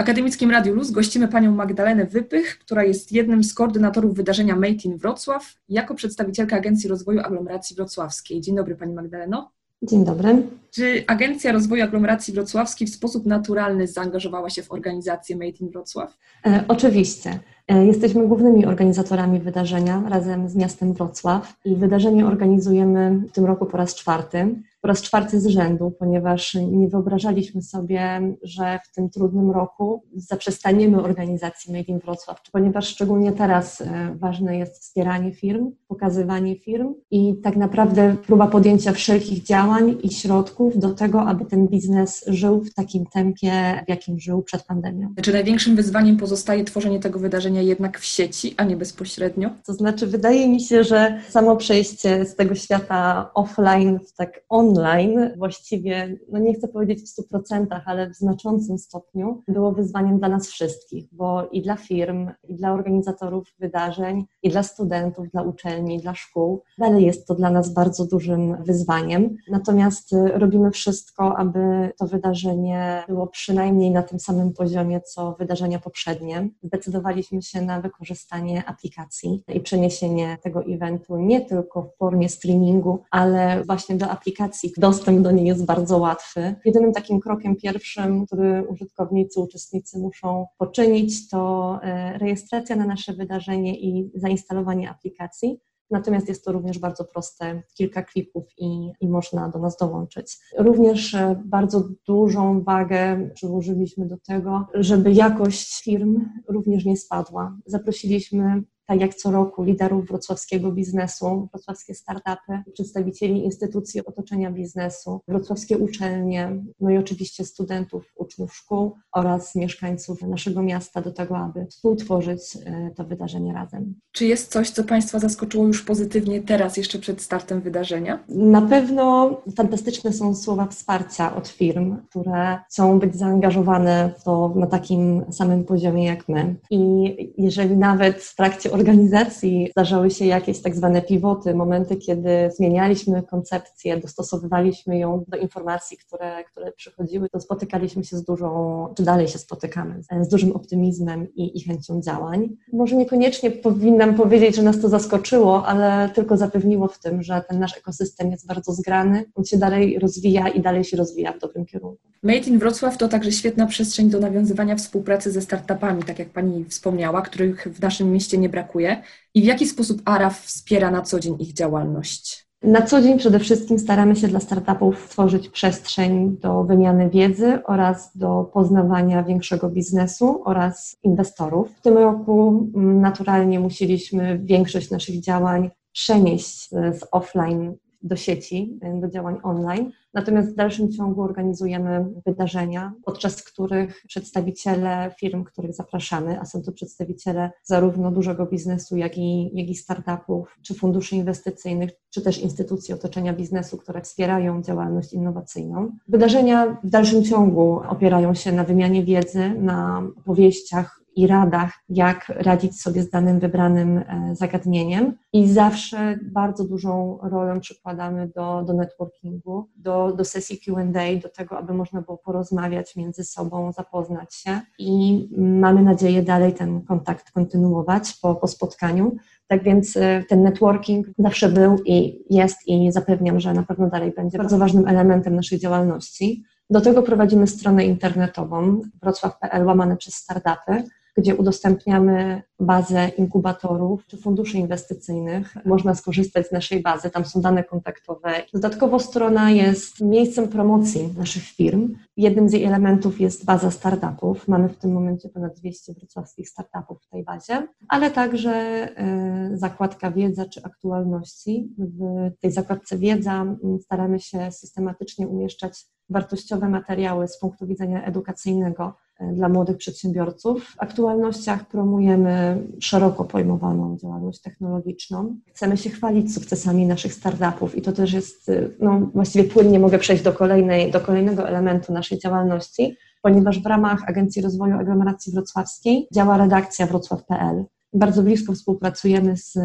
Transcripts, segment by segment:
Akademickim Radiu Luz gościmy panią Magdalenę Wypych, która jest jednym z koordynatorów wydarzenia Made in Wrocław jako przedstawicielka Agencji Rozwoju Aglomeracji Wrocławskiej. Dzień dobry pani Magdaleno. Dzień dobry. Czy Agencja Rozwoju Aglomeracji Wrocławskiej w sposób naturalny zaangażowała się w organizację Made in Wrocław? E, oczywiście. E, jesteśmy głównymi organizatorami wydarzenia razem z miastem Wrocław i wydarzenie organizujemy w tym roku po raz czwarty po raz czwarty z rzędu, ponieważ nie wyobrażaliśmy sobie, że w tym trudnym roku zaprzestaniemy organizacji Made in Wrocław, ponieważ szczególnie teraz e, ważne jest wspieranie firm, pokazywanie firm i tak naprawdę próba podjęcia wszelkich działań i środków do tego, aby ten biznes żył w takim tempie, w jakim żył przed pandemią. Czy największym wyzwaniem pozostaje tworzenie tego wydarzenia jednak w sieci, a nie bezpośrednio? To znaczy, wydaje mi się, że samo przejście z tego świata offline w tak on online właściwie, no nie chcę powiedzieć w 100%, ale w znaczącym stopniu było wyzwaniem dla nas wszystkich, bo i dla firm, i dla organizatorów wydarzeń, i dla studentów, dla uczelni, dla szkół. Dalej jest to dla nas bardzo dużym wyzwaniem. Natomiast y, robimy wszystko, aby to wydarzenie było przynajmniej na tym samym poziomie, co wydarzenia poprzednie. Zdecydowaliśmy się na wykorzystanie aplikacji i przeniesienie tego eventu nie tylko w formie streamingu, ale właśnie do aplikacji dostęp do niej jest bardzo łatwy. Jedynym takim krokiem pierwszym, który użytkownicy, uczestnicy muszą poczynić, to e, rejestracja na nasze wydarzenie i zainstalowanie aplikacji. Natomiast jest to również bardzo proste, kilka klików i, i można do nas dołączyć. Również e, bardzo dużą wagę przyłożyliśmy do tego, żeby jakość firm również nie spadła. Zaprosiliśmy tak jak co roku, liderów wrocławskiego biznesu, wrocławskie startupy, przedstawicieli instytucji otoczenia biznesu, wrocławskie uczelnie, no i oczywiście studentów, uczniów szkół oraz mieszkańców naszego miasta do tego, aby współtworzyć e, to wydarzenie razem. Czy jest coś, co Państwa zaskoczyło już pozytywnie teraz, jeszcze przed startem wydarzenia? Na pewno fantastyczne są słowa wsparcia od firm, które chcą być zaangażowane w to na takim samym poziomie jak my. I jeżeli nawet w trakcie organizacji zdarzały się jakieś tak zwane pivoty, momenty, kiedy zmienialiśmy koncepcję, dostosowywaliśmy ją do informacji, które, które przychodziły, to spotykaliśmy się z dużą, czy dalej się spotykamy, z dużym optymizmem i, i chęcią działań. Może niekoniecznie powinnam powiedzieć, że nas to zaskoczyło, ale tylko zapewniło w tym, że ten nasz ekosystem jest bardzo zgrany, on się dalej rozwija i dalej się rozwija w dobrym kierunku. Made in Wrocław to także świetna przestrzeń do nawiązywania współpracy ze startupami, tak jak Pani wspomniała, których w naszym mieście nie brakuje brakuje i w jaki sposób ARAF wspiera na co dzień ich działalność? Na co dzień przede wszystkim staramy się dla startupów tworzyć przestrzeń do wymiany wiedzy oraz do poznawania większego biznesu oraz inwestorów. W tym roku mm, naturalnie musieliśmy większość naszych działań przenieść z offline do sieci, do działań online. Natomiast w dalszym ciągu organizujemy wydarzenia, podczas których przedstawiciele firm, których zapraszamy, a są to przedstawiciele zarówno dużego biznesu, jak i, jak i startupów, czy funduszy inwestycyjnych, czy też instytucji otoczenia biznesu, które wspierają działalność innowacyjną. Wydarzenia w dalszym ciągu opierają się na wymianie wiedzy, na opowieściach i radach, jak radzić sobie z danym wybranym e, zagadnieniem. I zawsze bardzo dużą rolę przykładamy do, do networkingu, do, do sesji QA, do tego, aby można było porozmawiać między sobą, zapoznać się i mamy nadzieję dalej ten kontakt kontynuować po, po spotkaniu. Tak więc e, ten networking zawsze był i jest i zapewniam, że na pewno dalej będzie bardzo ważnym elementem naszej działalności. Do tego prowadzimy stronę internetową wrocław.pl łamane przez startupy, gdzie udostępniamy bazę inkubatorów czy funduszy inwestycyjnych. Można skorzystać z naszej bazy, tam są dane kontaktowe. Dodatkowo strona jest miejscem promocji naszych firm. Jednym z jej elementów jest baza startupów. Mamy w tym momencie ponad 200 wrocławskich startupów w tej bazie, ale także e, zakładka wiedza czy aktualności. W tej zakładce wiedza staramy się systematycznie umieszczać wartościowe materiały z punktu widzenia edukacyjnego dla młodych przedsiębiorców. W aktualnościach promujemy szeroko pojmowaną działalność technologiczną. Chcemy się chwalić sukcesami naszych startupów i to też jest, e, no właściwie płynnie mogę przejść do, kolejnej, do kolejnego elementu naszej działalności, ponieważ w ramach Agencji Rozwoju Aglomeracji Wrocławskiej działa redakcja wrocław.pl, Bardzo blisko współpracujemy z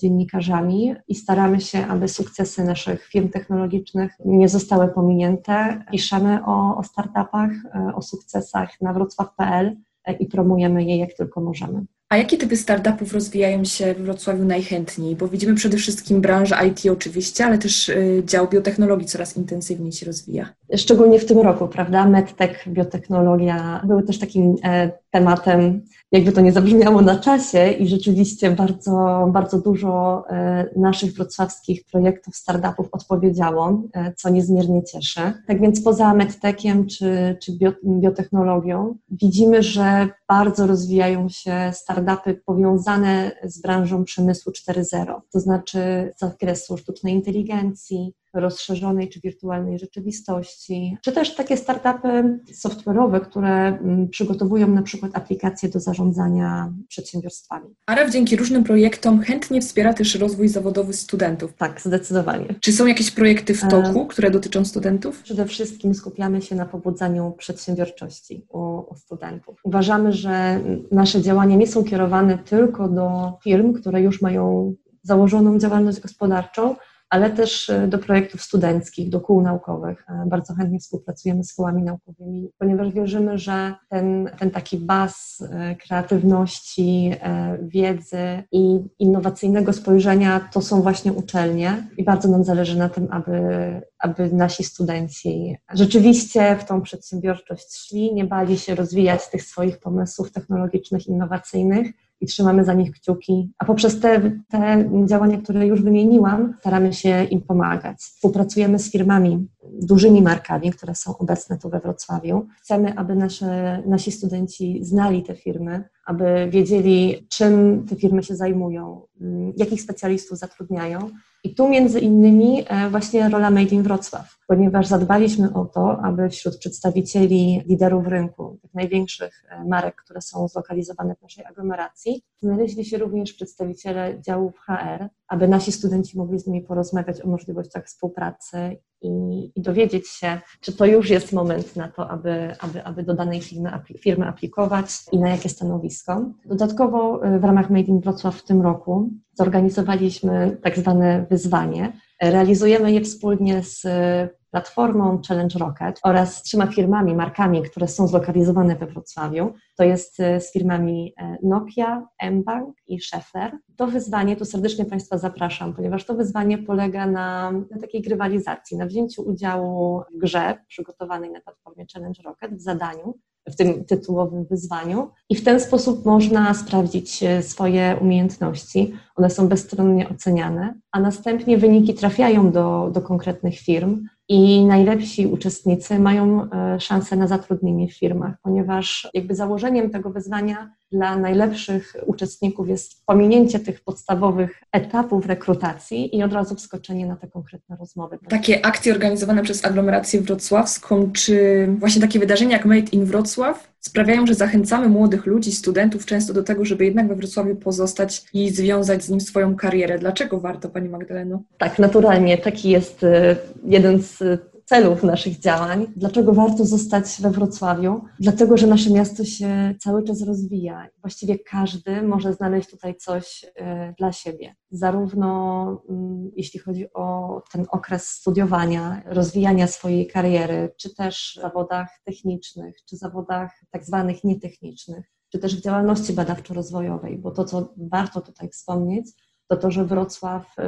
dziennikarzami i staramy się, aby sukcesy naszych firm technologicznych nie zostały pominięte. Piszemy o, o startupach, o sukcesach na wrocław.pl i promujemy je jak tylko możemy. A jakie typy startupów rozwijają się w Wrocławiu najchętniej? Bo widzimy przede wszystkim branżę IT oczywiście, ale też dział biotechnologii coraz intensywniej się rozwija. Szczególnie w tym roku, prawda? MedTech, biotechnologia były też takim e, tematem, jakby to nie zabrzmiało na czasie i rzeczywiście bardzo, bardzo dużo e, naszych wrocławskich projektów, startupów odpowiedziało, e, co niezmiernie cieszy. Tak więc poza medtechem czy, czy biotechnologią widzimy, że bardzo rozwijają się startupy powiązane z branżą przemysłu 4.0, to znaczy z zakresu sztucznej inteligencji, rozszerzonej czy wirtualnej rzeczywistości, czy też takie startupy software'owe, które mm, przygotowują na przykład aplikacje do zarządzania przedsiębiorstwami. ARAF dzięki różnym projektom chętnie wspiera też rozwój zawodowy studentów. Tak, zdecydowanie. Czy są jakieś projekty w toku, które dotyczą studentów? Przede wszystkim skupiamy się na pobudzaniu przedsiębiorczości u, u studentów. Uważamy, że nasze działania nie są kierowane tylko do firm, które już mają założoną działalność gospodarczą, ale też e, do projektów studenckich, do kół naukowych. E, bardzo chętnie współpracujemy z kołami naukowymi, ponieważ wierzymy, że ten, ten taki baz e, kreatywności, wiedzy i innowacyjnego spojrzenia to są właśnie uczelnie i bardzo nam zależy na tym, aby, aby nasi studenci rzeczywiście w tą przedsiębiorczość szli, nie bali się rozwijać tych swoich pomysłów technologicznych, innowacyjnych, i trzymamy za nich kciuki. A poprzez te, te działania, które już wymieniłam, staramy się im pomagać. Współpracujemy z firmami, dużymi markami, które są obecne tu we Wrocławiu. Chcemy, aby nasze, nasi studenci znali te firmy, aby wiedzieli, czym te firmy się zajmują, mm, jakich specjalistów zatrudniają i tu między innymi e, właśnie rola Made in Wrocław, ponieważ zadbaliśmy o to, aby wśród przedstawicieli liderów rynku, tych największych e, marek, które są zlokalizowane w naszej aglomeracji, znaleźli się również przedstawiciele działów HR, aby nasi studenci mogli z nimi porozmawiać o możliwościach współpracy i, i dowiedzieć się, czy to już jest moment na to, aby, aby, aby do danej firmy, firmy aplikować i na jakie stanowisko. Dodatkowo e, w ramach Made in Wrocław w tym roku zorganizowaliśmy tak zwane wyzwanie. Realizujemy je wspólnie z platformą Challenge Rocket oraz trzema firmami, markami, które są zlokalizowane we Wrocławiu. To jest e, z firmami e, Nokia, mBank i Schaeffler. To wyzwanie, tu serdecznie Państwa zapraszam, ponieważ to wyzwanie polega na, na takiej grywalizacji, na wzięciu udziału w grze przygotowanej na platformie Challenge Rocket, w zadaniu, w tym tytułowym wyzwaniu i w ten sposób można sprawdzić e, swoje umiejętności. One są bezstronnie oceniane, a następnie wyniki trafiają do, do konkretnych firm i najlepsi uczestnicy mają e, szansę na zatrudnienie w firmach, ponieważ jakby założeniem tego wyzwania dla najlepszych uczestników jest pominięcie tych podstawowych etapów rekrutacji i od razu wskoczenie na te konkretne rozmowy. Takie akcje organizowane przez aglomerację wrocławską, czy właśnie takie wydarzenia jak Made in Wrocław sprawiają, że zachęcamy młodych ludzi, studentów często do tego, żeby jednak we Wrocławiu pozostać i związać z nim swoją karierę. Dlaczego warto, Pani Magdaleno? Tak, naturalnie. Taki jest e, jeden z celów naszych działań. Dlaczego warto zostać we Wrocławiu? Dlatego, że nasze miasto się cały czas rozwija. Właściwie każdy może znaleźć tutaj coś e, dla siebie. Zarówno mm, jeśli chodzi o ten okres studiowania, rozwijania swojej kariery, czy też w zawodach technicznych, czy zawodach tak zwanych nietechnicznych, czy też w działalności badawczo-rozwojowej, bo to, co warto tutaj wspomnieć, to to, że Wrocław y,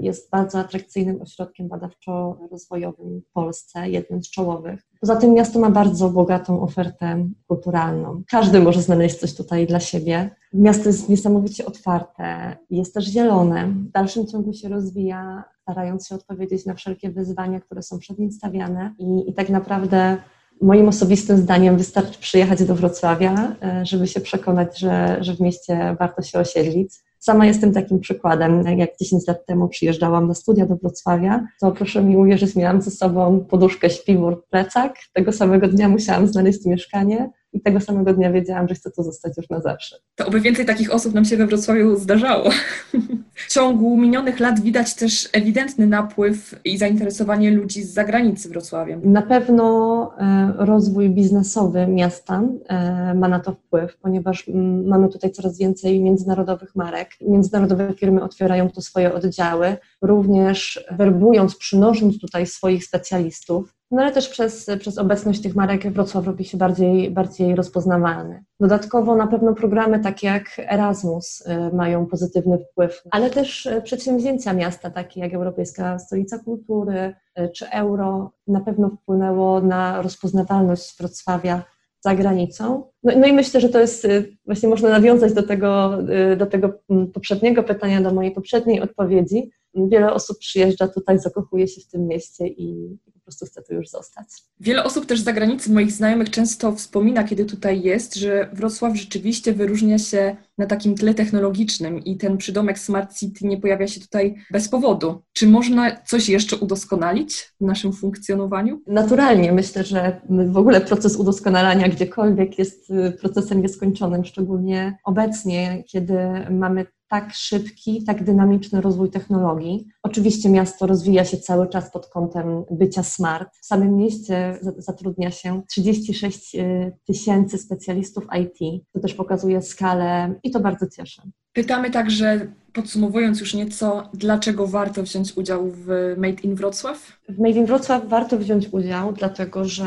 jest bardzo atrakcyjnym ośrodkiem badawczo-rozwojowym w Polsce, jednym z czołowych. Poza tym miasto ma bardzo bogatą ofertę kulturalną. Każdy może znaleźć coś tutaj dla siebie. Miasto jest niesamowicie otwarte, jest też zielone, w dalszym ciągu się rozwija, starając się odpowiedzieć na wszelkie wyzwania, które są przed nim stawiane i, i tak naprawdę Moim osobistym zdaniem wystarczy przyjechać do Wrocławia, y, żeby się przekonać, że, że w mieście warto się osiedlić. Sama jestem takim przykładem. Jak 10 lat temu przyjeżdżałam na studia do Wrocławia, to proszę mi uwierzyć, miałam ze sobą poduszkę śpiwór, plecak. Tego samego dnia musiałam znaleźć mieszkanie i tego samego dnia wiedziałam, że chcę tu zostać już na zawsze. To oby więcej takich osób nam się we Wrocławiu zdarzało. W ciągu minionych lat widać też ewidentny napływ i zainteresowanie ludzi z zagranicy Wrocławiem. Na pewno e, rozwój biznesowy miasta e, ma na to wpływ, ponieważ mm, mamy tutaj coraz więcej międzynarodowych marek. Międzynarodowe firmy otwierają tu swoje oddziały, również werbując, przynosząc tutaj swoich specjalistów. No ale też przez, przez obecność tych marek Wrocław robi się bardziej, bardziej rozpoznawalny. Dodatkowo na pewno programy takie jak Erasmus y, mają pozytywny wpływ, ale też y, przedsięwzięcia miasta, takie jak Europejska Stolica Kultury y, czy Euro, na pewno wpłynęło na rozpoznawalność Wrocławia za granicą. No, no, i myślę, że to jest, właśnie można nawiązać do tego, do tego mm, poprzedniego pytania, do mojej poprzedniej odpowiedzi. Wiele osób przyjeżdża tutaj, zakochuje się w tym mieście i, prostu chcę tu już zostać. Wiele osób też z zagranicy, moich znajomych, często wspomina, kiedy tutaj jest, że Wrocław rzeczywiście wyróżnia się na takim tle technologicznym i ten przydomek Smart City nie pojawia się tutaj bez powodu. Czy można coś jeszcze udoskonalić w naszym funkcjonowaniu? Naturalnie. Myślę, że w ogóle proces udoskonalania gdziekolwiek jest y, procesem nieskończonym, szczególnie obecnie, kiedy mamy tak szybki, tak dynamiczny rozwój technologii. Oczywiście miasto rozwija się cały czas pod kątem bycia smart. W samym mieście zatrudnia się 36 y, tysięcy specjalistów IT. To też pokazuje skalę i to bardzo cieszy. Pytamy także, podsumowując już nieco, dlaczego warto wziąć udział w Made in Wrocław? W Made in Wrocław warto wziąć udział, dlatego że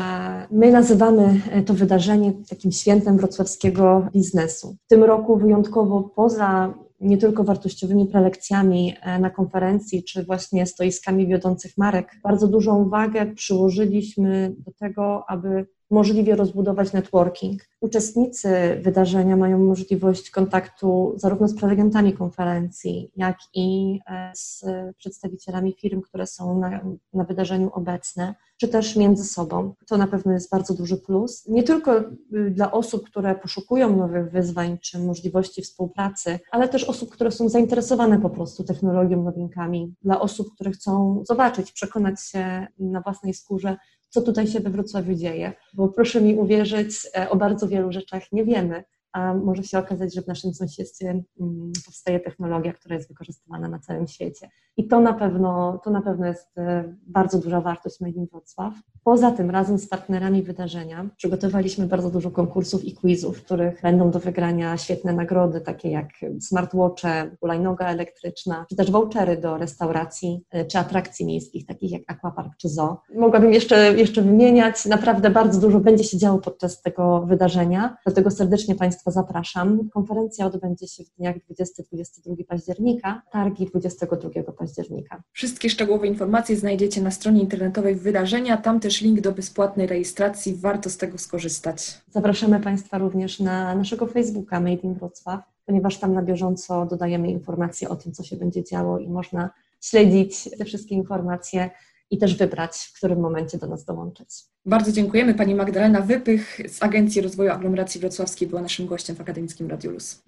my nazywamy to wydarzenie takim świętem wrocławskiego biznesu. W tym roku wyjątkowo poza nie tylko wartościowymi prelekcjami e, na konferencji, czy właśnie stoiskami wiodących marek, bardzo dużą uwagę przyłożyliśmy do tego, aby możliwie rozbudować networking. Uczestnicy wydarzenia mają możliwość kontaktu zarówno z prelegentami konferencji, jak i e, z przedstawicielami firm, które są na, na wydarzeniu obecne, czy też między sobą. To na pewno jest bardzo duży plus. Nie tylko y, dla osób, które poszukują nowych wyzwań czy możliwości współpracy, ale też osób, które są zainteresowane po prostu technologią, nowinkami, dla osób, które chcą zobaczyć, przekonać się na własnej skórze, co tutaj się we Wrocławiu dzieje, bo proszę mi uwierzyć, e, o bardzo wielu rzeczach nie wiemy a może się okazać, że w naszym sąsiedztwie mm, powstaje technologia, która jest wykorzystywana na całym świecie. I to na pewno, to na pewno jest e, bardzo duża wartość Made in Wrocław. Poza tym razem z partnerami wydarzenia przygotowaliśmy bardzo dużo konkursów i quizów, w których będą do wygrania świetne nagrody, takie jak smartwatche, hulajnoga elektryczna, czy też vouchery do restauracji e, czy atrakcji miejskich, takich jak aquapark czy zoo. Mogłabym jeszcze, jeszcze wymieniać. Naprawdę bardzo dużo będzie się działo podczas tego wydarzenia, dlatego serdecznie Państwa zapraszam. Konferencja odbędzie się w dniach 20-22 października, targi 22 października. Wszystkie szczegółowe informacje znajdziecie na stronie internetowej wydarzenia, tam też link do bezpłatnej rejestracji, warto z tego skorzystać. Zapraszamy Państwa również na naszego Facebooka Made in Wrocław, ponieważ tam na bieżąco dodajemy informacje o tym, co się będzie działo i można śledzić te wszystkie informacje i też wybrać, w którym momencie do nas dołączyć. Bardzo dziękujemy. Pani Magdalena Wypych z Agencji Rozwoju Aglomeracji Wrocławskiej była naszym gościem w Akademickim Radiu Luz.